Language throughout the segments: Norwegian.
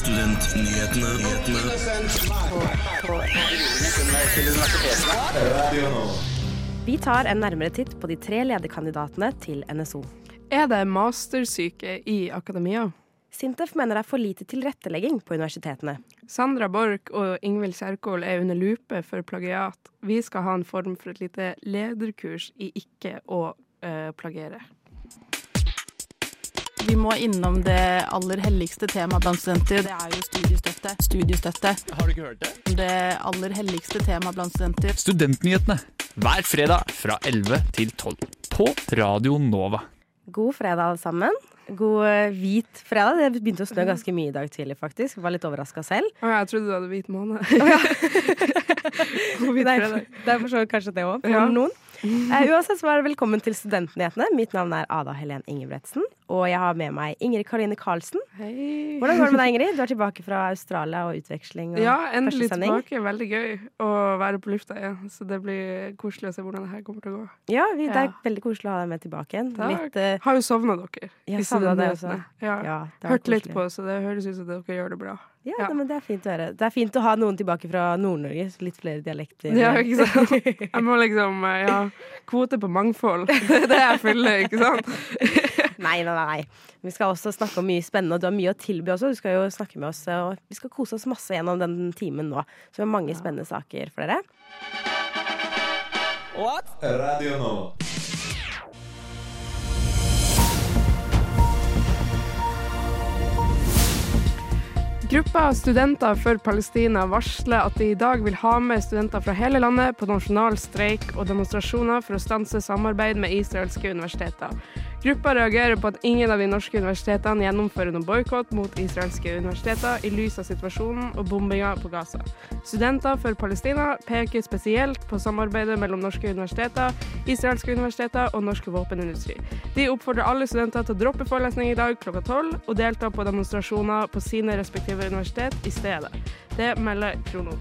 Studentnyhetene. Vi tar en nærmere titt på de tre lederkandidatene til NSO. Er det mastersyke i akademia? Sintef mener det er for lite tilrettelegging på universitetene. Sandra Borch og Ingvild Kjerkol er under lupe for plagiat. Vi skal ha en form for et lite lederkurs i ikke å eh, plagiere. Vi må innom det aller helligste temaet blant studenter. Det er jo studiestøtte. Studiestøtte. Har du ikke hørt det? Det aller helligste temaet blant studenter. Studentnyhetene hver fredag fra 11 til 12 på Radio Nova. God fredag, alle sammen. God eh, hvit fredag. Det begynte å snø ganske mye i dag tidlig, faktisk. Jeg Var litt overraska selv. Å, jeg trodde du hadde hvit måne. God hvit fredag. Det er for så kanskje det òg, for Ja. noen. Eh, uansett så er det velkommen til Studentnyhetene. Mitt navn er Ada Helen Ingebretsen, og jeg har med meg Ingrid Karoline Karlsen. Hei. Hvordan går det med deg, Ingrid? Du er tilbake fra Australia og utveksling. Og Ja, endelig tilbake. Veldig gøy å være på lufta igjen. Så det blir koselig å se hvordan det her kommer til å gå. Ja, vi, det er Ja. veldig koselig å ha deg med tilbake igjen. Litt, uh, Har jo sovna dere. Jeg i savnet deg også. Ja. ja, var Hørt litt på, så det høres ut som dere gjør det bra. Ja, Ja. nei, men Det er fint å høre. Det er fint å ha noen tilbake fra Nord-Norge. Litt flere dialekter. Ja, ikke sant? Jeg må liksom eh, ja, kvote på mangfold. Det er det jeg fyller, ikke sant? Nei, nei, nei. Vi skal også snakke om mye spennende, og du har mye å tilby også. Du skal jo snakke med oss, og vi skal kose oss masse gjennom den timen nå. Så vi har mange spennende saker for dere. Radio Nova. Gruppa studenter for Palestina varsler at de i dag vil ha med studenter fra hele landet på nasjonal streik og demonstrasjoner for å stanse samarbeid med israelske universiteter. Gruppa reagerer på at ingen av de norske universitetene gjennomfører noen boikott mot israelske universiteter i lys av situasjonen og bombinga på Gaza. Studenter for Palestina peker spesielt på samarbeidet mellom norske universiteter, israelske universiteter og norsk våpenindustri. De oppfordrer alle studenter til å droppe forelesning i dag klokka tolv og delta på demonstrasjoner på sine respektive universitet i stedet. Det melder Krono.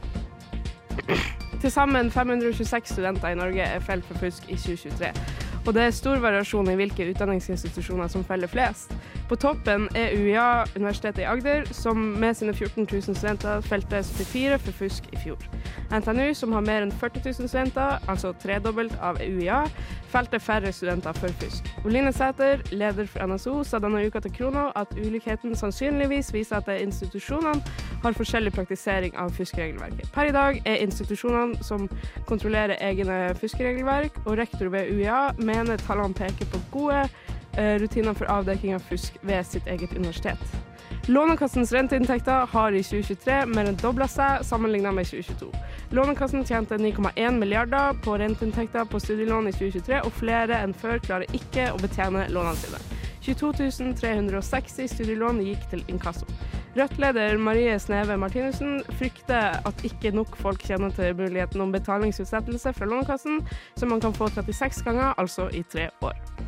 Til sammen 526 studenter i Norge er felt for fusk i 2023. Og det er stor variasjon i hvilke utdanningsinstitusjoner som feller flest. På toppen er UiA, Universitetet i Agder, som med sine 14 000 studenter felte 74 for fusk i fjor. NTNU, som har mer enn 40 000 studenter, altså tredobbelt av UiA, felte færre studenter for fusk. Oline Sæter, leder for NSO, sa denne uka til Krono at ulikheten sannsynligvis viser at institusjonene har forskjellig praktisering av fuskeregelverket. Per i dag er institusjonene som kontrollerer egne fuskeregelverk, og rektor ved UiA mener tallene peker på gode eh, rutiner for avdekking av fusk ved sitt eget universitet. Lånekassens renteinntekter har i 2023 mer enn dobla seg sammenlignet med 2022. Lånekassen tjente 9,1 milliarder på renteinntekter på studielån i 2023, og flere enn før klarer ikke å betjene lånene sine. 22 360 studielån gikk til inkasso. Rødt-leder Marie Sneve Martinussen frykter at ikke nok folk kjenner til muligheten om betalingsutsettelse fra Lånekassen, som man kan få 36 ganger, altså i tre år.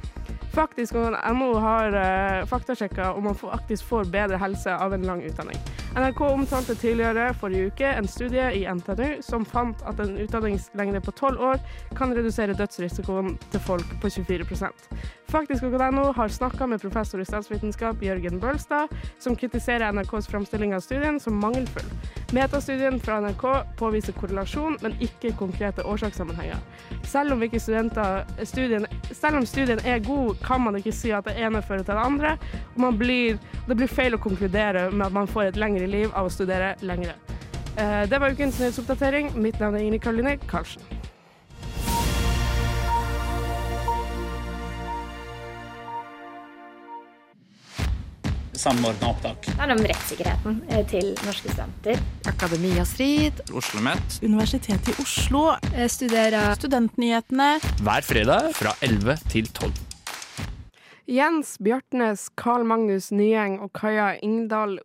Faktisk og har uh, faktasjekka om man faktisk får bedre helse av en lang utdanning. NRK omtalte tidligere forrige uke en studie i NTNU som fant at en utdanningslengde på 12 år kan redusere dødsrisikoen til folk på 24% Faktisk og NO har snakka med professor i statsvitenskap Jørgen Bølstad, som kritiserer NRKs framstilling av studien som mangelfull. Metastudien fra NRK påviser korrelasjon, men ikke konkrete årsakssammenhenger. Selv om, studien, selv om studien er god, kan man ikke si at det ene fører til det andre. Og blir, det blir feil å konkludere med at man får et lengre liv av å studere lengre. Eh, Det var ukens nyhetsoppdatering. Mitt navn er Ingrid Karoline Karlsen. Samordna opptak. Det handler om rettssikkerheten eh, til norske studenter. Akademia Strid, Oslo Met Universitetet i Oslo, Studerer Studentnyhetene. hver fredag fra 11 til 12. Jens Bjartnes, Carl Magnus Nyeng og Kaja Ingdal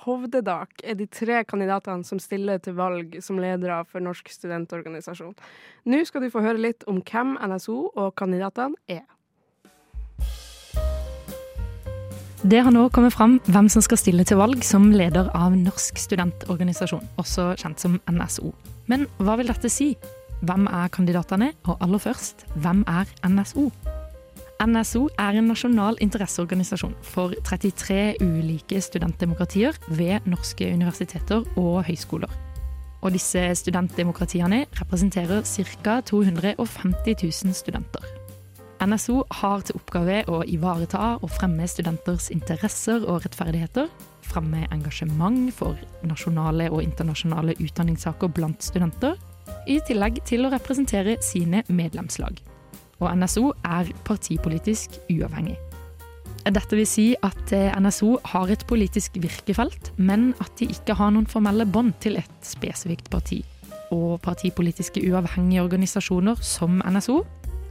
Hovdedak er de tre kandidatene som stiller til valg som ledere for Norsk studentorganisasjon. Nå skal du få høre litt om hvem NSO og kandidatene er. Det har nå kommet fram hvem som skal stille til valg som leder av Norsk studentorganisasjon, også kjent som NSO. Men hva vil dette si? Hvem er kandidatene, og aller først, hvem er NSO? NSO er en nasjonal interesseorganisasjon for 33 ulike studentdemokratier ved norske universiteter og høyskoler. Og disse studentdemokratiene representerer ca. 250 000 studenter. NSO har til oppgave å ivareta og fremme studenters interesser og rettferdigheter, fremme engasjement for nasjonale og internasjonale utdanningssaker blant studenter, i tillegg til å representere sine medlemslag. Og NSO er partipolitisk uavhengig. Dette vil si at eh, NSO har et politisk virkefelt, men at de ikke har noen formelle bånd til et spesifikt parti. Og partipolitiske uavhengige organisasjoner som NSO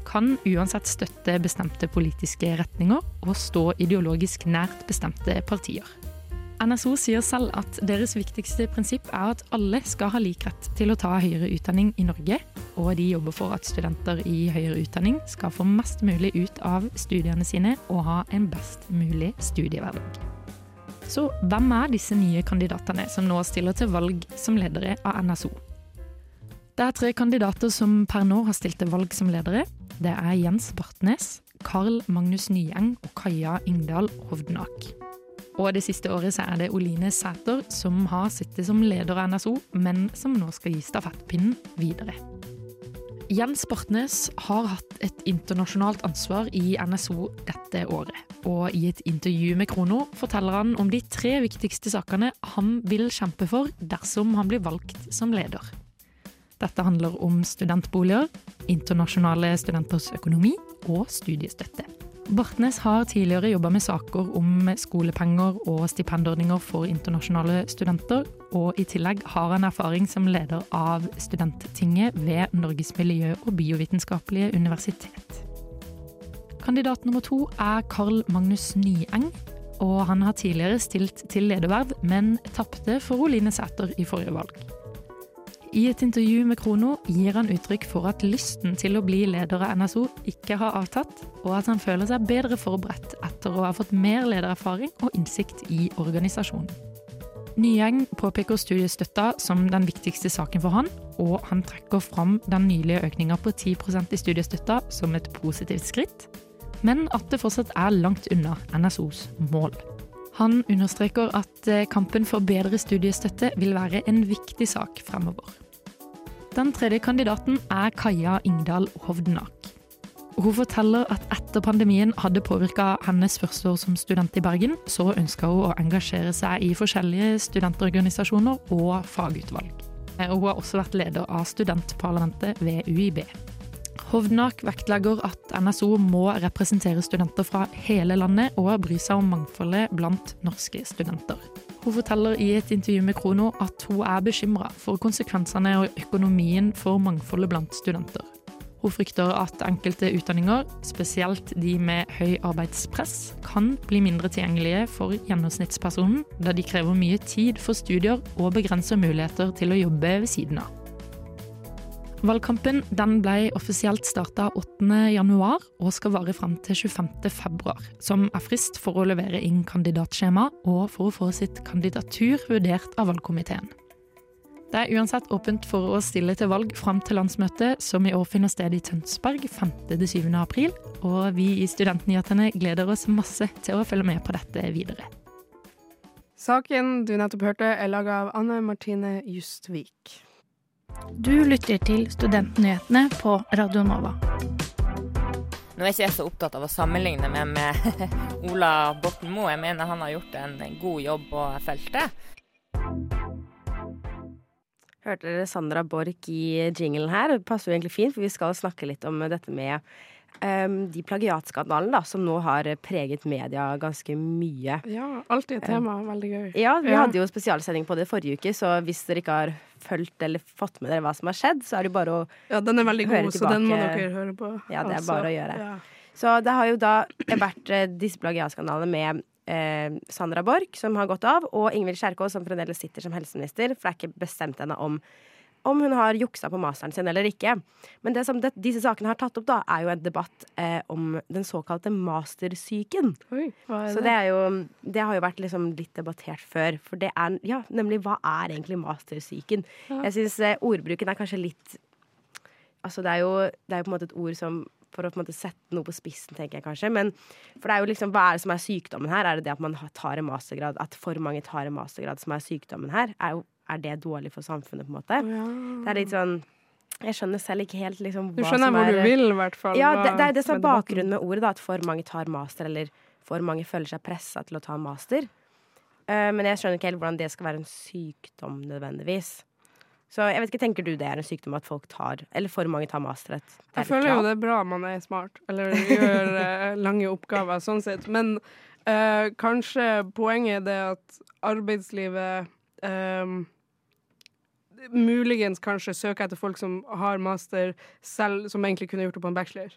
kan uansett støtte bestemte politiske retninger og stå ideologisk nært bestemte partier. NSO sier selv at deres viktigste prinsipp er at alle skal ha lik rett til å ta høyere utdanning i Norge, og de jobber for at studenter i høyere utdanning skal få mest mulig ut av studiene sine og ha en best mulig studiehverdag. Så hvem er disse nye kandidatene som nå stiller til valg som ledere av NSO? Det er tre kandidater som per nå har stilt til valg som ledere. Det er Jens Bartnes, Carl Magnus Nyeng og Kaja Ingdal Hovdenak. Og det siste året så er det Oline Sæter som har sittet som leder av NSO, men som nå skal gi stafettpinnen videre. Jens Bartnes har hatt et internasjonalt ansvar i NSO dette året. Og i et intervju med Krono forteller han om de tre viktigste sakene han vil kjempe for dersom han blir valgt som leder. Dette handler om studentboliger, internasjonale studenters økonomi og studiestøtte. Bartnes har tidligere jobba med saker om skolepenger og stipendordninger for internasjonale studenter, og i tillegg har han erfaring som leder av Studenttinget ved Norges miljø- og biovitenskapelige universitet. Kandidat nummer to er Carl Magnus Nyeng, og han har tidligere stilt til lederverv, men tapte for Oline Sæter i forrige valg. I et intervju med Krono gir han uttrykk for at lysten til å bli leder av NSO ikke har avtatt, og at han føler seg bedre forberedt etter å ha fått mer ledererfaring og innsikt i organisasjonen. Nyeng påpeker studiestøtta som den viktigste saken for han, og han trekker fram den nylige økninga på 10% i studiestøtta som et positivt skritt, men at det fortsatt er langt unna NSOs mål. Han understreker at eh, kampen for bedre studiestøtte vil være en viktig sak fremover. Den tredje kandidaten er Kaja Ingdal Hovdenak. Hun forteller at etter pandemien hadde påvirka hennes første år som student i Bergen, så ønska hun å engasjere seg i forskjellige studentorganisasjoner og fagutvalg. Eh, hun har også vært leder av studentparlamentet ved UiB. Hovdenak vektlegger at NSO må representere studenter fra hele landet og bry seg om mangfoldet blant norske studenter. Hun forteller i et intervju med Krono at hun er bekymra for konsekvensene og økonomien for mangfoldet blant studenter. Hun frykter at enkelte utdanninger, spesielt de med høy arbeidspress, kan bli mindre tilgjengelige for gjennomsnittspersonen, da de krever mye tid for studier og begrenser muligheter til å jobbe ved siden av. Valgkampen den ble offisielt starta 8.1 og skal vare fram til 25.2, som er frist for å levere inn kandidatskjema og for å få sitt kandidatur vurdert av valgkomiteen. Det er uansett åpent for å stille til valg fram til landsmøtet, som i år finner sted i Tønsberg 5.-7. april, og vi i Studentnyhetene gleder oss masse til å følge med på dette videre. Saken du nettopp hørte, er laga av Anne Martine Justvik. Du lytter til Studentnyhetene på Radio Nova. Nå er ikke jeg så opptatt av å sammenligne meg med Ola Borten Moe. Jeg mener han har gjort en god jobb på feltet. Hørte dere Sandra Borch i jinglen her? Det passer jo egentlig fint, for vi skal snakke litt om dette med de plagiatskandalene som nå har preget media ganske mye. Ja, alltid et tema. Veldig gøy. Ja, vi Ja. hadde jo spesialsending på det forrige uke, så hvis dere ikke har fulgt eller fått med dere hva som har skjedd, så er det jo bare å Ja, den er veldig Høre god, så den må dere høre på. Ja, det er bare å gjøre. Ja. Så det har jo da vært eh, disse plagiatskandalene med eh, Sandra Borch, som har gått av, og Ingvild Kjerkol, som fremdeles sitter som helseminister, for det er ikke bestemt ennå om om hun har juksa på masteren sin eller ikke. Men det som det, disse sakene har tatt opp, da, er jo en debatt eh, om den såkalte mastersyken. Oi, Så det? det jo Det har jo vært liksom litt debattert før. For det er Ja, nemlig hva er egentlig mastersyken? Ja. Jeg syns eh, ordbruken er kanskje litt Altså, det er, jo, det er jo på en måte et ord som for å på en måte sette noe på spissen, tenker jeg kanskje. Men for det er jo liksom, hva er det som er sykdommen her? Er det det at man tar en mastergrad, at for mange tar en mastergrad som er sykdommen her? Er, jo, er det dårlig for samfunnet, på en måte? Det er litt sånn Jeg skjønner selv ikke helt liksom Du hva skjønner som hvor er du vil, i hvert fall. Ja, det, det er det som er bakgrunnen med ordet, da, at for mange tar master, eller for mange føler seg pressa til å ta master. Uh, men jeg skjønner ikke helt hvordan det skal være en sykdom nødvendigvis. Så jeg vet ikke, Tenker du det er en sykdom at folk tar Eller for mange tar master? At det er Jeg føler jo det er bra man er smart, eller gjør eh, lange oppgaver sånn sett. Men uh, kanskje poenget er det at arbeidslivet eh, Muligens kanskje søker etter folk som har master selv, som egentlig kunne gjort det på en bachelor.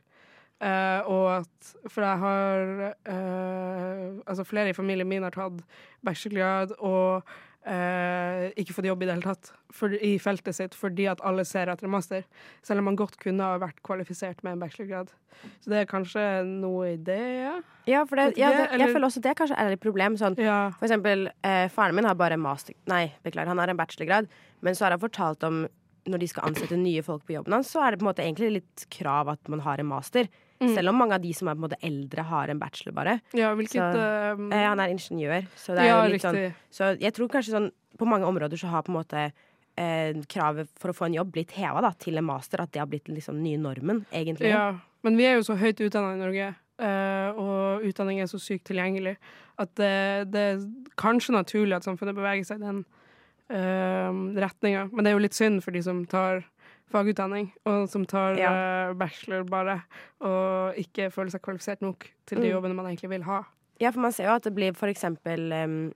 Uh, og at For jeg har uh, Altså, flere i familien min har tatt bachelorgrad og eh, ikke fått jobb i det hele tatt for, i feltet sitt fordi at alle ser etter en master. Selv om man godt kunne ha vært kvalifisert med en bachelorgrad. Så det er kanskje noe i det, ja. Ja, for det, ja, det, jeg føler også det kanskje er et problem. Sånn, ja. for eksempel, eh, faren min har bare en master... Nei, beklager, han har en bachelorgrad. Men så har han fortalt om når de skal ansette nye folk på jobben hans, så er det på en måte egentlig litt krav at man har en master. Mm. Selv om mange av de som er på en måte eldre, har en bachelor bare. ja hvilket Så, eh, Eh, han er ingeniør, så det er Ja, jo litt sånn. Så jeg tror kanskje sånn på mange områder så har på en måte eh, kravet for å få en jobb blitt heva til en master. At det har blitt liksom nye normen, egentlig. Ja, men vi er jo så høyt utdanna i Norge, eh, og utdanning er så sykt tilgjengelig, at det, det er kanskje naturlig at samfunnet beveger seg i den uh, retninga. Men det er jo litt synd for de som tar fagutdanning, og som tar Ja. eh, bachelor bare, og ikke føler seg kvalifisert nok til de Mm. jobbene man egentlig vil ha. Ja, for man ser jo at det blir for eksempel em,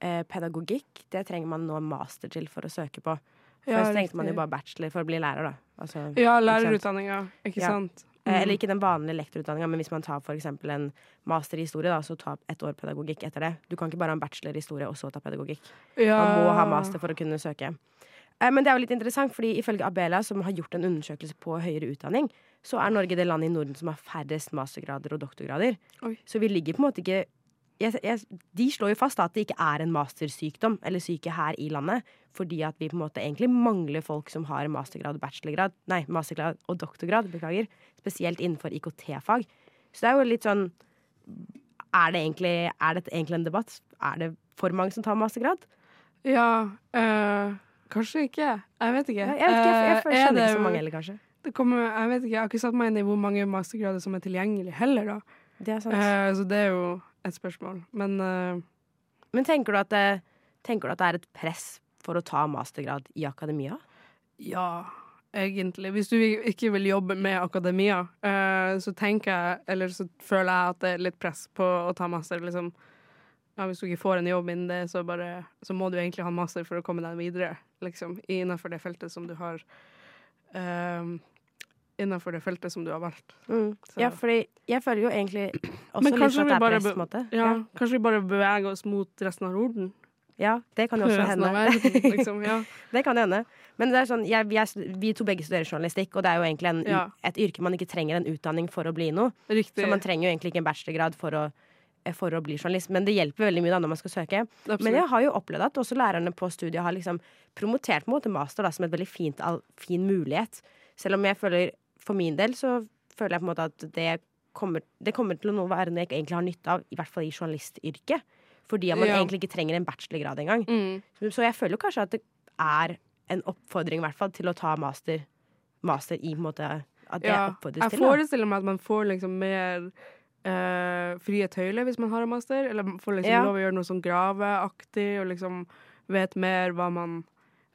eh, pedagogikk. Det trenger man nå master til for å søke på. Ja, Først trengte man jo bare bachelor for å bli lærer, da. Altså, Ja, lærerutdanninga, ikke sant? Ja. Mm. eller ikke den vanlige lektorutdanninga, men hvis man tar eksempel en master i historie, da, så ta et år pedagogikk etter det. Du kan ikke bare ha en bachelor i historie og så ta pedagogikk. ja. Man må ha master for å kunne søke. Eh, Men det er jo litt interessant, fordi ifølge Abela, som har gjort en undersøkelse på høyere utdanning, så er Norge det landet i Norden som har færrest mastergrader og doktorgrader. Oi. Så vi ligger på en måte ikke jeg, jeg, De slår jo fast da, at det ikke er en mastersykdom eller syke her i landet, fordi at vi på en måte egentlig mangler folk som har mastergrad og bachelorgrad, nei, mastergrad og doktorgrad, beklager, spesielt innenfor IKT-fag. Så det er jo litt sånn Er det egentlig Er dette egentlig en debatt? Er det for mange som tar mastergrad? Ja, eh, kanskje ikke. Jeg vet ikke. Ja, jeg vet ikke, jeg, jeg, Eh, er skjønner det- ikke så mange heller, kanskje. Det kommer, jeg vet ikke, jeg har ikke satt meg inn i hvor mange mastergrader som er tilgjengelig heller, da. Det er sant. Eh, så det er jo et spørsmål. Men eh, Men tenker du, at det, tenker du at det er et press for å ta mastergrad i akademia? ja, egentlig. Hvis du ikke vil jobbe med akademia, eh, så tenker jeg, eller så føler jeg at det er litt press på å ta master, liksom. Ja, hvis du ikke får en jobb innen det, så, bare, så må du egentlig ha en master for å komme deg videre, liksom, innenfor det feltet som du har um, Innenfor det feltet som du har valgt. Mm. Ja, fordi jeg føler jo egentlig også litt at det er press, på en måte. Ja, Kanskje vi bare beveger oss mot resten av Norden? ja, det kan jo også hende. verden, liksom. Ja. Det kan hende. Men det sånn, jeg, vi, er, vi to begge studerer journalistikk, og det er jo egentlig en, Ja. et yrke man ikke trenger en utdanning for å bli noe. Riktig. Så man trenger jo egentlig ikke en bachelorgrad for å, for å bli journalist, men det hjelper veldig mye da når man skal søke. Absolutt. Men jeg har jo opplevd at også lærerne på studiet har liksom promotert på en måte master da, som et veldig fint, fin mulighet. Selv om jeg føler, for min del, så føler jeg på en måte at det kommer, det kommer til å være noe jeg egentlig har nytte av, i hvert fall i journalistyrket. Fordi man Ja. egentlig ikke trenger en bachelorgrad engang. Mm. Så, jeg føler jo kanskje at det er en oppfordring i hvert fall til å ta master, master i på en måte At det Ja, oppfordres til. Jeg forestiller meg at man får liksom mer eh, frie tøyler hvis man har en master. Eller får liksom Ja. lov å gjøre noe sånn graveaktig, og liksom vet mer hva man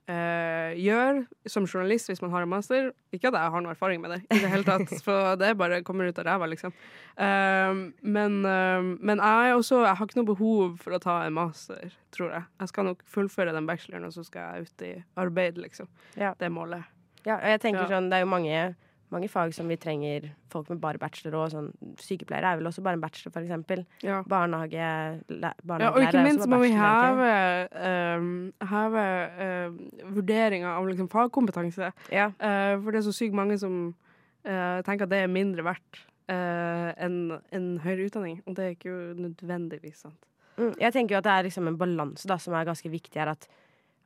uh, gjør som journalist hvis man har en master. Ikke at jeg har noe erfaring med det, i det hele tatt, for det bare kommer ut av ræva, liksom. Uh, men, men jeg, også, jeg har ikke noe behov for å ta en master, tror jeg. Jeg skal nok fullføre den bacheloren, og så skal jeg ut i arbeid, liksom. Ja. Det er målet. Ja, og jeg tenker Ja. sånn, Det er jo mange, mange fag som vi trenger folk med bare bachelor og sånn. Sykepleiere er vel også bare en bachelor, for eksempel. Ja. Barnehage, Ja, og ikke minst må vi heve, uh, heve uh, vurderinga av liksom fagkompetanse. Ja. Uh, for det er så sykt mange som eh, tenker at det er mindre verdt eh, enn en høyere utdanning. Og det er ikke jo nødvendigvis sant. Mm, jeg tenker jo at det er liksom en balanse som er ganske viktig her. At,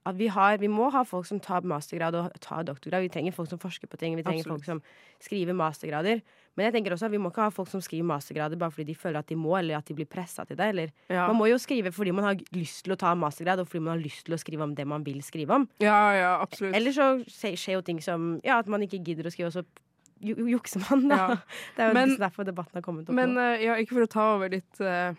at vi, har, vi må ha folk som tar mastergrad og tar doktorgrad. Vi trenger folk som forsker på ting. Vi trenger Absolutt. folk som skriver mastergrader. Men jeg tenker også at vi må ikke ha folk som skriver mastergrader bare fordi de føler at de må, eller at de blir pressa til det. Eller Ja. Man må jo skrive fordi man har lyst til å ta mastergrad, og fordi man har lyst til å skrive om det man vil skrive om. ja, ja, absolutt. Eller så skjer jo ting som ja, at man ikke gidder å skrive, og så ju- jukser man, da. Ja. Det er jo Men- derfor debatten har kommet opp Men eh, ja, ikke for å ta over litt uh,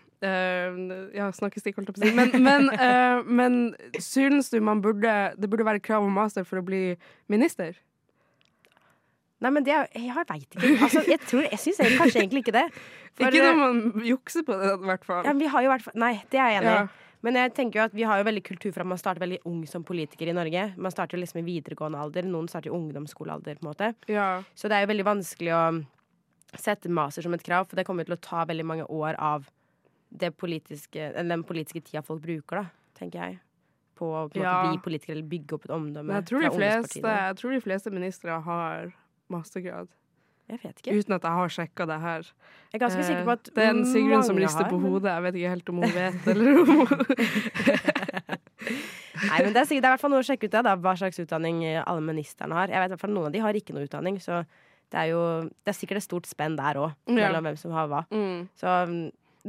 Ja, snakkestikk, holdt jeg på å si. Men, men, uh, men synes du man burde det burde være krav om master for å bli minister? Nei, men det er Jeg veit ikke. Altså, jeg tror, jeg syns kanskje egentlig ikke det. For, ikke når man jukser på det, i hvert fall. ja, men vi har jo i hvert Nei, det er jeg enig i. Ja. Men jeg tenker jo at vi har jo veldig kultur for at man starter veldig ung som politiker i Norge. Man starter jo liksom i videregående alder. Noen starter i ungdomsskolealder. på en måte Ja. Så det er jo veldig vanskelig å sette master som et krav, for det kommer til å ta veldig mange år av det politiske, eller den politiske tida folk bruker, da, tenker jeg. På å Ja. bli politiker eller bygge opp et omdømme. Jeg tror, fleste, jeg tror de fleste ministre har mastergrad. Jeg vet ikke. Uten at jeg har sjekka det her. Jeg er ganske sikker på at Eh, det er en Sigrun som rister på hodet. Jeg vet ikke helt om hun vet eller om hun Nei, men det er, sikkert, det er i hvert fall noe å sjekke ut av, da, hva slags utdanning eh, alle ministrene har. Jeg vet i hvert fall Noen av de har ikke noe utdanning, så det er jo Det er sikkert et stort spenn der òg, Ja. hvem som har hva. mm. Så mm,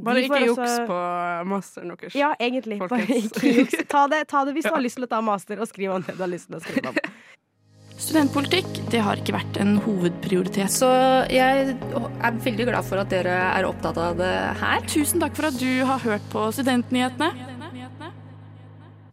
Bare ikke får juks også- på masteren deres. Ja, egentlig. Bare ikke juks. Ta det, ta det hvis du har lyst til å ta master, og skriv om det du har lyst til å skrive om. Studentpolitikk det har ikke vært en hovedprioritet. Så jeg er veldig glad for at dere er opptatt av det her. Tusen takk for at du har hørt på Studentnyhetene.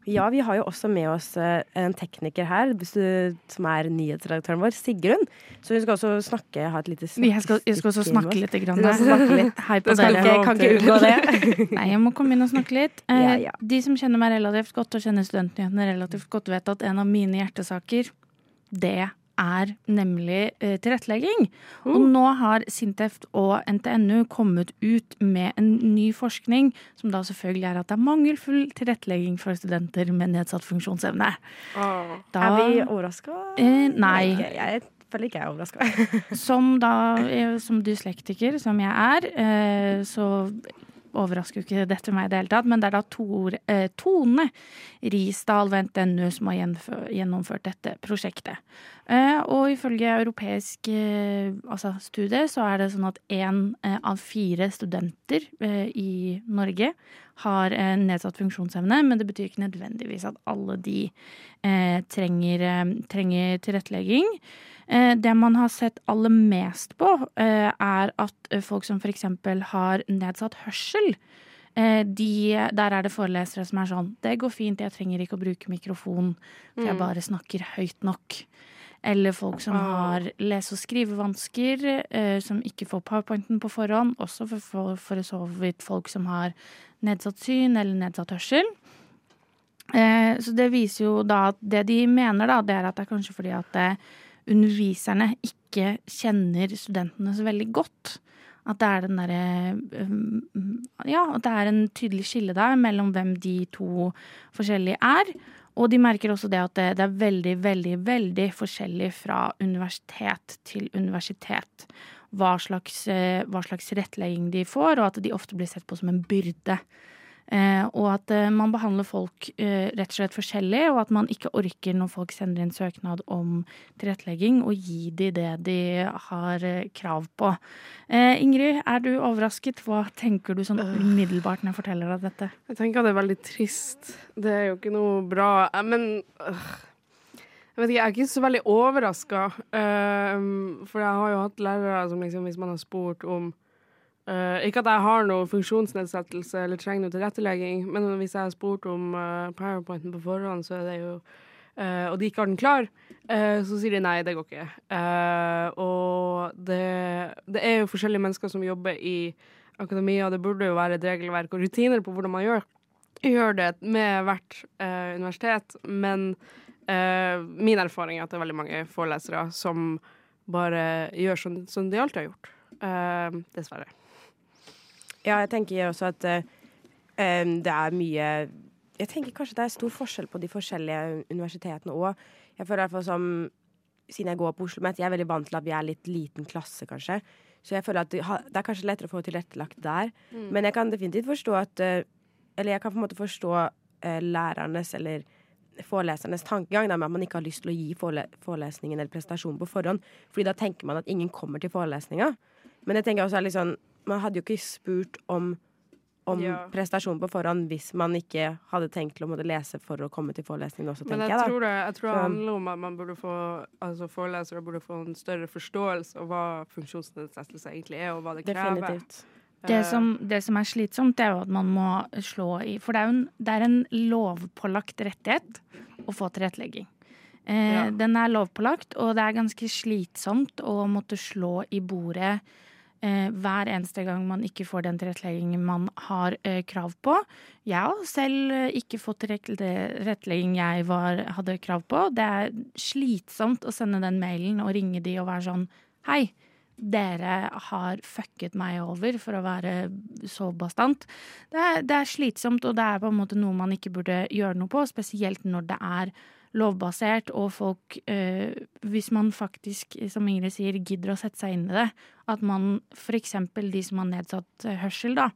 Ja, vi har jo også med oss eh, en tekniker her, som er nyhetsredaktøren vår, Sigrun. Så hun skal også snakke, ha et lite Jeg skal, jeg skal også snakke litt. Grann. snakke litt. Hei på dere. Ikke, Jeg kan ikke unngå det. Nei, jeg må komme inn og snakke litt. Eh, Ja, ja. De som kjenner meg relativt godt og kjenner studentnyhetene relativt godt, vet at en av mine hjertesaker, det er nemlig tilrettelegging. tilrettelegging. Og Mm. nå har Sintef og NTNU kommet ut med en ny forskning, som da selvfølgelig er at det er mangelfull tilrettelegging for studenter med nedsatt funksjonsevne. Oh. Da, Er vi overraska? Eh, nei. Jeg, jeg føler ikke jeg er overraska. Som da, eh, som dyslektiker, som jeg er, eh, så overrasker jo ikke dette meg i det hele tatt, men det er da Tor, eh, Tone Risdal ved NTNU som har gjennomført dette prosjektet. Eh, og ifølge europeisk eh, altså studie så er det sånn at én eh, av fire studenter i Norge har nedsatt funksjonsevne, men det betyr ikke nødvendigvis at alle de trenger, trenger tilrettelegging. Det man har sett aller mest på, er at folk som f.eks. har nedsatt hørsel, de, der er det forelesere som er sånn Det går fint, jeg trenger ikke å bruke mikrofon, for jeg Mm. bare snakker høyt nok. Eller folk som Ah. har lese- og skrivevansker, eh, som ikke får powerpointen på forhånd. Også for, for, for så vidt folk som har nedsatt syn eller nedsatt hørsel. Eh, så det viser jo da at det de mener, da, det er at det er kanskje fordi at eh, underviserne ikke kjenner studentene så veldig godt. At det er den derre um, Ja, at det er en tydelig skille der mellom hvem de to forskjellige er. Og de merker også det at det, det er veldig, veldig, veldig forskjellig fra universitet til universitet. Hva slags, eh, hva slags rettlegging de får, og at de ofte blir sett på som en byrde. Eh, og at eh, man behandler folk eh, rett og slett forskjellig, og at man ikke orker når folk sender inn søknad om tilrettelegging, å gi de det de har krav på. Eh, Ingrid, er du overrasket? Hva tenker du sånn umiddelbart når jeg forteller deg dette? Jeg tenker at det er veldig trist. Det er jo ikke noe bra. Men øh, jeg vet ikke, jeg er ikke så veldig overraska. for jeg har jo hatt lærere som liksom, hvis man har spurt om øh, Ikke at jeg har noe funksjonsnedsettelse eller trenger noe tilrettelegging, men hvis jeg har spurt om uh, powerpointen på forhånd, så er det jo uh, Og de ikke har den klar, så sier de nei, det går ikke. Og det, det er jo forskjellige mennesker som jobber i akademia, det burde jo være et regelverk og rutiner på hvordan man gjør, gjør det med hvert universitet. Men min erfaring er at det er veldig mange forelesere som bare gjør som, som de alltid har gjort. Dessverre. Ja, jeg tenker også at eh, det er mye Jeg tenker kanskje det er stor forskjell på de forskjellige universitetene òg. Jeg føler i hvert fall som Siden jeg går på Oslo Met, jeg er veldig vant til at vi er litt liten klasse, kanskje. Så jeg føler at det, det er kanskje lettere å få tilrettelagt der. Men jeg kan definitivt forstå at eh, Eller jeg kan på en måte forstå eh, lærernes eller forelesernes tankegang med at man ikke har lyst til å gi forele forelesningen eller presentasjonen på forhånd. Fordi da tenker man at ingen kommer til forelesninga. Men jeg tenker også er litt sånn Man hadde jo ikke spurt om, om Ja. prestasjon på forhånd hvis man ikke hadde tenkt til å måtte lese for å komme til forelesningen også, Men tenker jeg jeg, tror, det, jeg tror det handler om at man burde få altså forelesere burde få en større forståelse av hva funksjonsnedsettelse egentlig er, og hva det krever. Definitivt. Det Eh, som, det som er slitsomt, det er jo at man må slå i For det er jo en, det er en lovpålagt rettighet å få tilrettelegging. Eh, Ja. Den er lovpålagt, og det er ganske slitsomt å måtte slå i bordet hver eneste gang man ikke får den tilretteleggingen man har eh, krav på. Jeg har selv eh, ikke fått tilrettelegging jeg var, hadde krav på. Det er slitsomt å sende den mailen og ringe de og være sånn Hei, dere har fucket meg over, for å være så bastant. Det det er slitsomt, og det er på en måte noe man ikke burde gjøre noe på, spesielt når det er lovbasert, og folk eh, Hvis man faktisk, som Ingrid sier, gidder å sette seg inn i det, at man f.eks. de som har nedsatt eh, hørsel, da,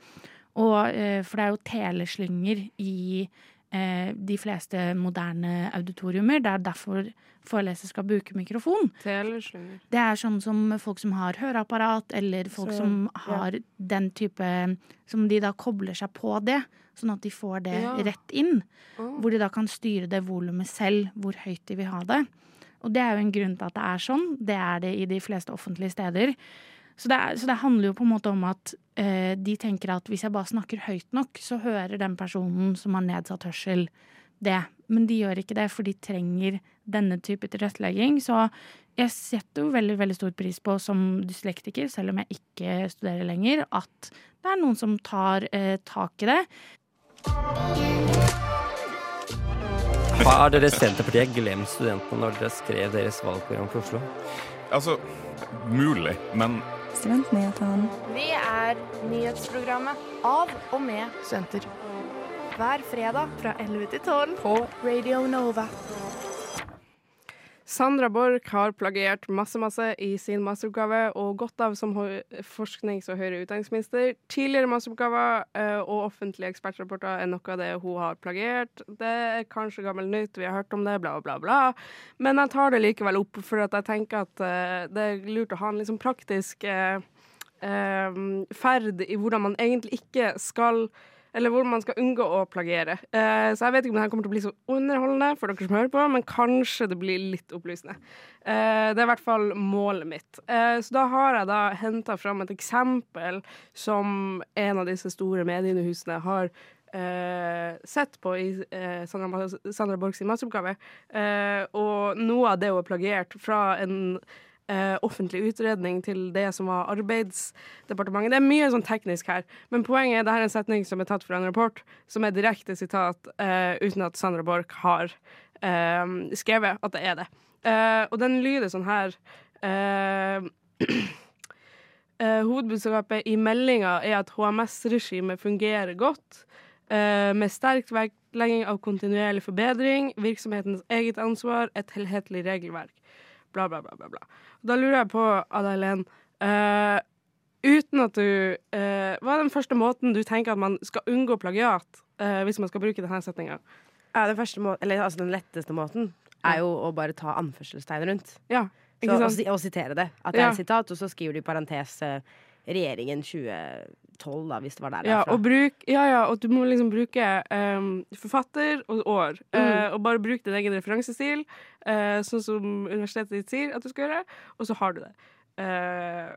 og, eh, for det er jo teleslynger i eh, de fleste moderne auditoriumer. Det er derfor foreleser skal bruke mikrofon. Teleslynger. Det er sånn som folk som har høreapparat, eller folk Så, som ja. har den type Som de da kobler seg på det, sånn at de får det Ja. rett inn. Oh. Hvor de da kan styre det volumet selv, hvor høyt de vil ha det. Og det er jo en grunn til at det er sånn. Det er det i de fleste offentlige steder. Så det, er, så det handler jo på en måte om at eh, de tenker at hvis jeg bare snakker høyt nok, så hører den personen som har nedsatt hørsel, det. Men de gjør ikke det, for de trenger denne type tilrettelegging. Så jeg setter jo veldig, veldig stor pris på som dyslektiker, selv om jeg ikke studerer lenger, at det er noen som tar eh, tak i det. Har dere Senterpartiet glemt studentene når dere skrev deres valgprogram for Oslo? Altså, mulig, men Studentnyhetene. Vi er nyhetsprogrammet av og med Senter. Hver fredag fra 11 til 12 på Radio Nova. Sandra Borch har plagiert masse masse i sin masteroppgave, og gått av som forsknings- og høyere utdanningsminister. Tidligere masteroppgaver eh, og offentlige ekspertrapporter er noe av det hun har plagiert. Det er kanskje gammel nytt, vi har hørt om det, bla, bla, bla. Men jeg tar det likevel opp, for jeg tenker at eh, det er lurt å ha en liksom praktisk eh, ferd i hvordan man egentlig ikke skal eller hvor man skal unngå å plagiere. Eh, så jeg vet ikke om det kommer til å bli så underholdende for dere som hører på, men kanskje det blir litt opplysende. Eh, det er i hvert fall målet mitt. Eh, så da har jeg da henta fram et eksempel som en av disse store mediehusene har eh, sett på i eh, Sandra, Sandra Borch masseoppgave. Eh, og noe av det hun har plagiert fra en eh, offentlig utredning til det som var Arbeidsdepartementet. Det er mye sånn teknisk her, men poenget er det her er en setning som er tatt fra en rapport, som er direkte sitat, eh, uten at Sandra Borch har eh, skrevet at det er det. Eh, og den lyder sånn her eh, eh, Hovedbudskapet i meldinga er at HMS-regimet fungerer godt, med sterk vektlegging av kontinuerlig forbedring, virksomhetens eget ansvar, et helhetlig regelverk bla, bla, bla. bla, bla. Da lurer jeg på, Ada-Helen uh, eh, Uten at du uh, Hva er den første måten du tenker at man skal unngå plagiat uh, hvis man skal bruke denne setninga? Ja, den, altså, den letteste måten er jo å bare ta anførselstegn rundt. Ja, så, og, og, sitere det. At det er et ja. sitat, og så skriver du i parentes 'regjeringen 20 tolv, da, hvis det var der. Ja, derfra. og bruk, ja, ja, og du må liksom bruke um, forfatter og år. Eh, mm. Uh, og bare bruke din egen referansestil, uh, sånn som universitetet ditt sier at du skal gjøre, og så har du det. Uh,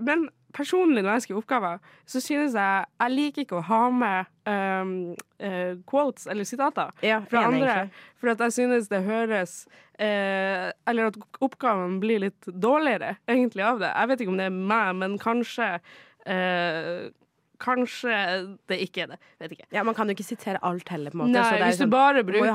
men personlig når jeg skriver oppgaver, så synes jeg jeg liker ikke å ha med um, uh, quotes eller sitater ja, fra andre. For at jeg synes det høres uh, Eller at oppgaven blir litt dårligere egentlig av det. Jeg vet ikke om det er meg, men kanskje uh, Kanskje det ikke er det. Vet ikke. Ja, Man kan jo ikke sitere alt heller, på en måte. Nei, hvis du, sånn- du bruker,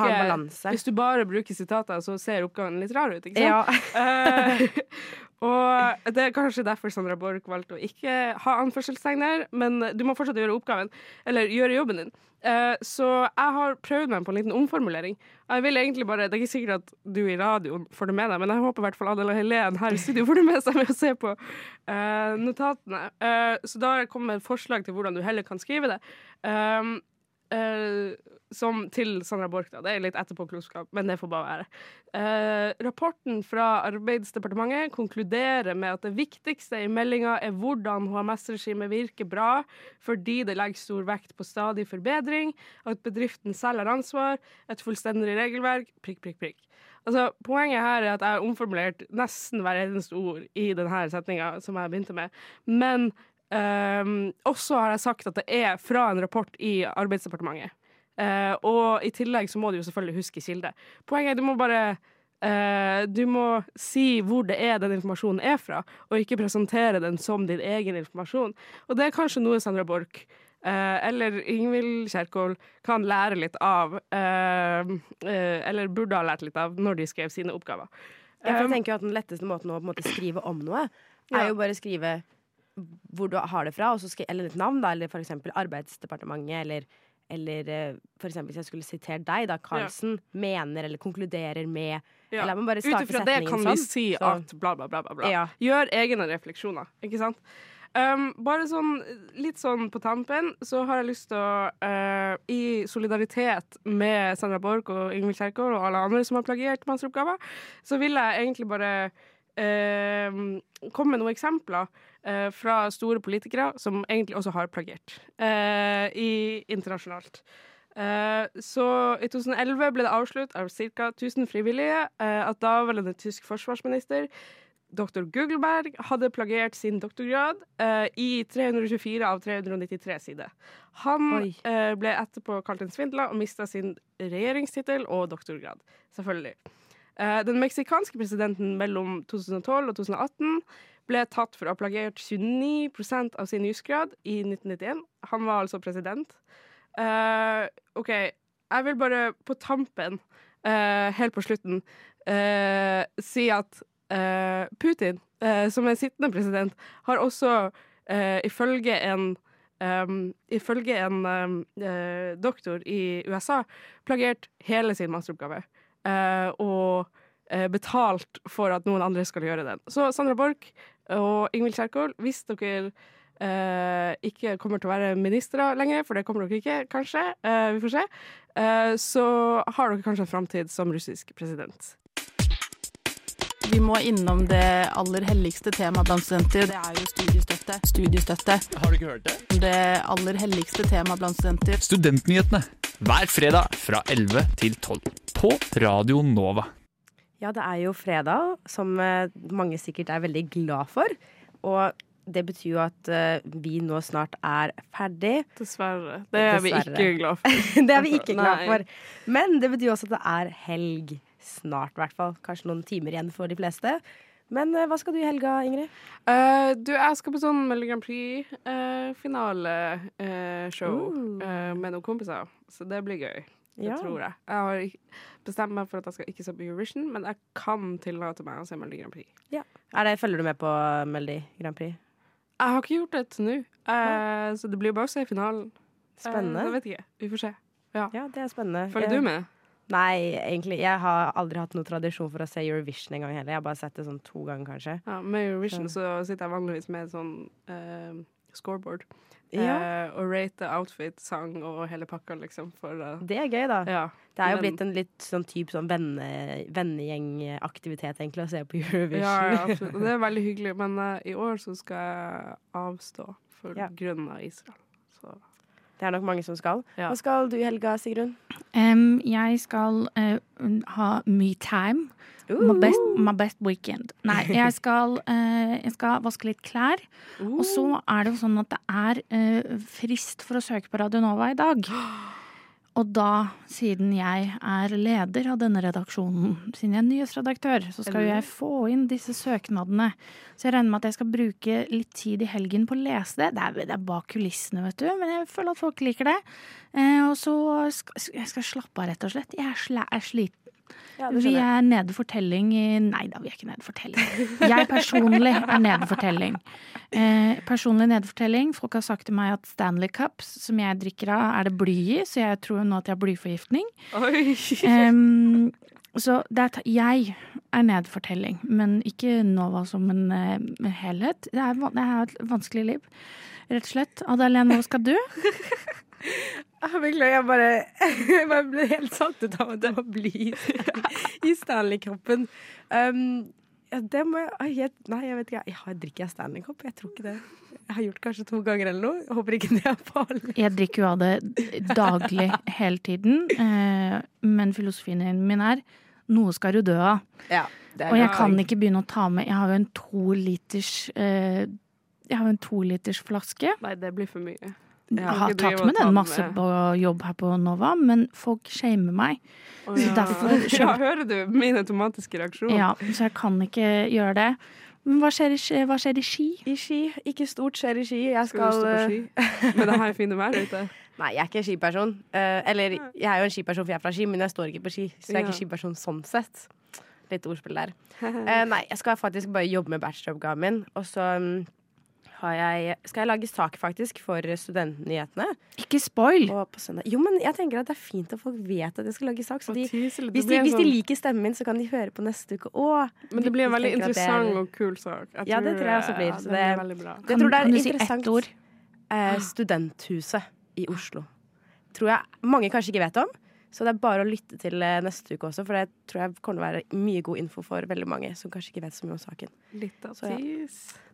hvis du bare bruker sitater, så ser oppgaven litt rar ut, ikke Ja. sant? Eh, og det er kanskje derfor Sandra Borch valgte å ikke ha anførselstegn der, men du må fortsatt gjøre oppgaven, eller gjøre jobben din. Eh, så jeg har prøvd meg på en liten omformulering. Jeg vil egentlig bare, Det er ikke sikkert at du i radioen får det med deg, men jeg håper i hvert fall Adela Helen her i studio får det med seg med å se på eh, notatene. Eh, så da med et forslag til hvordan du heller kan skrive det. Som til Sandra Borch, da. Det er litt etterpåklokskap, men det får bare være. Eh, rapporten fra Arbeidsdepartementet konkluderer med at det viktigste i meldinga er hvordan HMS-regimet virker bra, fordi det legger stor vekt på stadig forbedring, at bedriften selv har ansvar, et fullstendig regelverk, prikk, prikk, prikk. Altså, poenget her er at jeg har omformulert nesten hver eneste ord i denne setninga som jeg begynte med, men Um, også har jeg sagt at det er fra en rapport i Arbeidsdepartementet. Uh, og i tillegg så må du jo selvfølgelig huske kilde. Poenget er du må bare uh, Du må si hvor det er den informasjonen er fra, og ikke presentere den som din egen informasjon. Og det er kanskje noe Sandra Borch uh, eller Ingvild Kjerkol kan lære litt av, eller burde ha lært litt av, når de skrev sine oppgaver. Ja, jeg tenker jo at Den letteste måten å måte, skrive om noe, er jo bare skrive hvor du har det fra, eller et navn, da, eller eksempel Arbeidsdepartementet, eller, eller f.eks. for eksempel hvis jeg skulle sitert deg, da, Carlsen mener eller konkluderer med Ja. Eller man bare Ut starte ifra det kan sånn. vi si så- at bla, bla, bla. bla, bla. Ja. Gjør egne refleksjoner, ikke sant? Um, bare sånn, litt sånn på tampen, så har jeg lyst til å, uh, i solidaritet med Sandra Borch og Ingvild Kjerkol og alle andre som har plagiert masteroppgaver, så vil jeg egentlig bare uh, komme med noen eksempler eh, fra store politikere som egentlig også har plagiert eh, i, internasjonalt. Eh, så i 2011 ble det avslørt av ca. 1000 frivillige eh, at daværende tysk forsvarsminister Dr. Gugelberg hadde plagiert sin doktorgrad eh, i 324 av 393 sider. Han eh, ble etterpå kalt en svindler og mista sin regjeringstittel og doktorgrad. Selvfølgelig. Eh, den meksikanske presidenten mellom 2012 og 2018 ble tatt for å ha plagiert 29 av sin jusgrad i 1991. Han var altså president. Uh, OK, jeg vil bare på tampen, uh, helt på slutten, uh, si at Putin, som er sittende president, har også ifølge en Um, ifølge en um, doktor i USA plagiert hele sin masteroppgave. og betalt for at noen andre skal gjøre den. Så Sandra Borch og Ingvild Kjerkol, hvis dere eh, ikke kommer til å være ministre lenger, for det kommer dere ikke, kanskje, eh, vi får se, eh, så har dere kanskje en framtid som russisk president. Vi må innom det aller helligste temaet blant studenter. Det er jo studiestøtte. Studiestøtte. Har du ikke hørt det? Det aller helligste temaet blant studenter. Studentnyhetene hver fredag fra 11 til 12 på Radio Nova. Ja, det er jo fredag, som eh, mange sikkert er veldig glad for. Og det betyr jo at eh, vi nå snart er ferdig. Dessverre. Det er vi ikke glad for. det er vi ikke glad for. Men det betyr også at det er helg. Snart, i hvert fall. Kanskje noen timer igjen for de fleste. Men eh, hva skal du i helga, Ingrid? Uh, du, jeg skal på sånn Melodi Grand Prix-finaleshow Uh. med noen kompiser, så det blir gøy. Det Ja. tror jeg. Jeg har bestemt meg for at jeg skal ikke se på Eurovision, men jeg kan tillate meg å se Melodi Grand Prix. Er det, følger du med på Melodi Grand Prix? Jeg har ikke gjort det til nå, eh, så det blir jo bare å se finalen. Spennende. Eh, jeg vet ikke. Vi får se. Ja. Ja, det er spennende. Følger du med? Nei, egentlig. Jeg har aldri hatt noen tradisjon for å se Eurovision en gang heller. Jeg har bare sett det sånn to ganger, kanskje. Ja, med Eurovision så sitter jeg vanligvis med sånn eh, scoreboard. Ja. Eh, og rate outfit, sang og hele pakka, liksom. For, uh, Det er gøy, da. ja. Det er jo Men- blitt en litt sånn type sånn venne, vennegjengaktivitet, egentlig, å se på Eurovision. Ja, absolutt. Og det er veldig hyggelig, men uh, i år så skal jeg avstå for grunn av Israel. Så Det er nok mange som skal. Ja. Hva skal du i helga, Sigrun? Um, jeg skal uh, ha my time. My best, my best weekend. Nei, jeg skal, uh, jeg skal vaske litt klær. Og så er det jo sånn at det er eh, frist for å søke på Radio Nova i dag. Og da, siden jeg er leder av denne redaksjonen, siden jeg er nyhetsredaktør, så skal jo jeg få inn disse søknadene. Så jeg regner med at jeg skal bruke litt tid i helgen på å lese det. Det er, det er bak kulissene, vet du, men jeg føler at folk liker det. Eh, og så skal jeg skal slappe av, rett og slett. Jeg er, sl er sliten. Ja, Vi er nede for telling i Nei da, vi er ikke nede for telling. Jeg personlig er nede for telling. Eh, personlig nede for telling. Folk har sagt til meg at Stanley Cups, som jeg drikker av, er det bly i, så jeg tror nå at jeg har blyforgiftning. Em, så det er jeg er nede for telling, men ikke Nova som en eh, helhet. Det er, det er et vanskelig liv, rett og slett. Adalene, hva skal du? Jeg beklager, jeg bare, jeg bare ble helt satt ut av at det var bly i Stanley- i Stanley-koppen. Um, ja, det må jeg jeg Nei, jeg vet ikke. Jeg har drikker jeg Stanley-kopp? Jeg tror ikke det. Jeg har gjort kanskje to ganger eller noe. Jeg håper ikke det er farlig. Jeg drikker jo av det daglig hele tiden, eh, men filosofien min er noe skal du dø av. Ja, Og jeg kan ikke begynne å ta med Jeg har jo en to liters eh, Jeg har en to flaske. Nei, det blir for mye. Jeg har tatt med den masse på jobb her på Nova, men folk shamer meg. Så ja. derfor Ja, hører du min automatiske reaksjon? Ja, så jeg kan ikke gjøre det. Men hva skjer i, hva skjer i Ski? I Ski. Ikke stort skjer i Ski. Jeg Skal skal, du stå på eh, ski? Med det her fine været ute? Nei, jeg er ikke skiperson. Eh, eller jeg er jo en skiperson for jeg er fra Ski, men jeg står ikke på ski. Så jeg er ikke skiperson sånn sett. Litt ordspill der. Eh, nei, jeg skal faktisk bare jobbe med bacheloroppgaven min. Og så mm, jeg, skal jeg lage sak faktisk for Studentnyhetene. Ikke spoil! Jo, men jeg tenker at det er fint at folk vet at jeg skal lage sak. Så de, tease hvis, de, hvis de sånn- liker stemmen min, så kan de høre på neste uke. òg. Men det blir en veldig interessant er- og kul sak. Ja, det tror jeg også blir. ja, Så det det, blir veldig bra. det Kan- tror jeg kan du si ett ord? Eh, studenthuset i Oslo. Tror jeg mange kanskje ikke vet om. Så det er bare å lytte til eh, neste uke også, for det tror jeg kommer til å være mye god info for veldig mange som kanskje ikke vet så mye om saken. Litt av Så ja.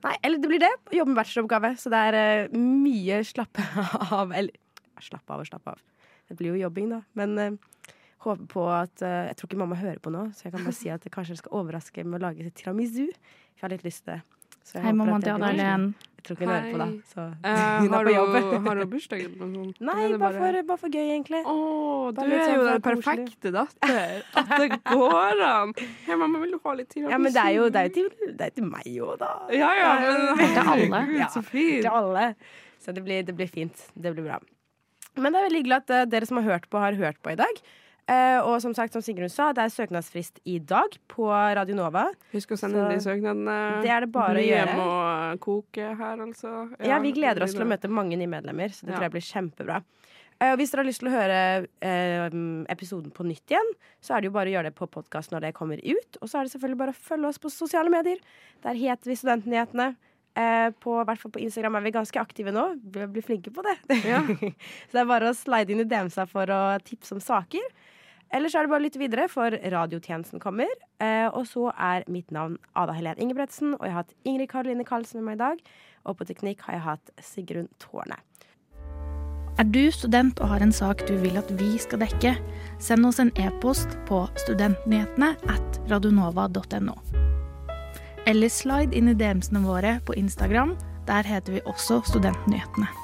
Nei, eller det blir det. Jobbe med bacheloroppgave. Så det er eh, mye slappe av Eller slappe av og slappe av. Det blir jo jobbing, da. Men uh, håper på at uh, Jeg tror ikke mamma hører på nå, så jeg kan bare si at jeg kanskje skal overraske med å lage tiramisu. Jeg har litt lyst til det. Så jeg Hei, mamma det blir- Anna-Helen. Jeg tror ikke hun hører på, da. Så Eh, hun er har, på jobb. har hun bursdag eller noe sånt? Nei, er bare for, bare for gøy, egentlig. Å, du er sånn jo den perfekte datter. At det går an. Hei, mamma, vil du ha litt tid Ja, men det er jo, det er til, det er til meg òg, da. Ja, ja, men Til alle. Ja, så fint. Til alle. Så det blir, det blir fint. Det blir bra. Men det er veldig hyggelig at eh, dere som har hørt på, har hørt på i dag. Eh, og som sagt, som Sigrun sa, det er søknadsfrist i dag på Radio Nova. Husk å sende inn de søknadene. Det er det bare å Bli gjøre. hjem og koke her, altså. Ja, vi gleder oss til å møte mange nye medlemmer, så det Ja. tror jeg blir kjempebra. Eh, og hvis dere har lyst til å høre eh, episoden på nytt igjen, så er det jo bare å gjøre det på podkast når det kommer ut. Og så er det selvfølgelig bare å følge oss på sosiale medier. Der heter vi Studentnyhetene. Eh, på, hvert fall på Instagram er vi ganske aktive nå. Vi blir flinke på det. så det er bare å slide inn i DM-sa for å tipse om saker. Ellers er det bare å lytte videre, for radiotjenesten kommer. Eh, og så er mitt navn Ada Helen Ingebretsen, og jeg har hatt Ingrid Karoline Karlsen med meg i dag. Og på teknikk har jeg hatt Sigrun Tårne. Er du student og har en sak du vil at vi skal dekke, send oss en e-post på studentnyhetene at radionova.no. Eller slide inn i DM-ene våre på Instagram. Der heter vi også Studentnyhetene.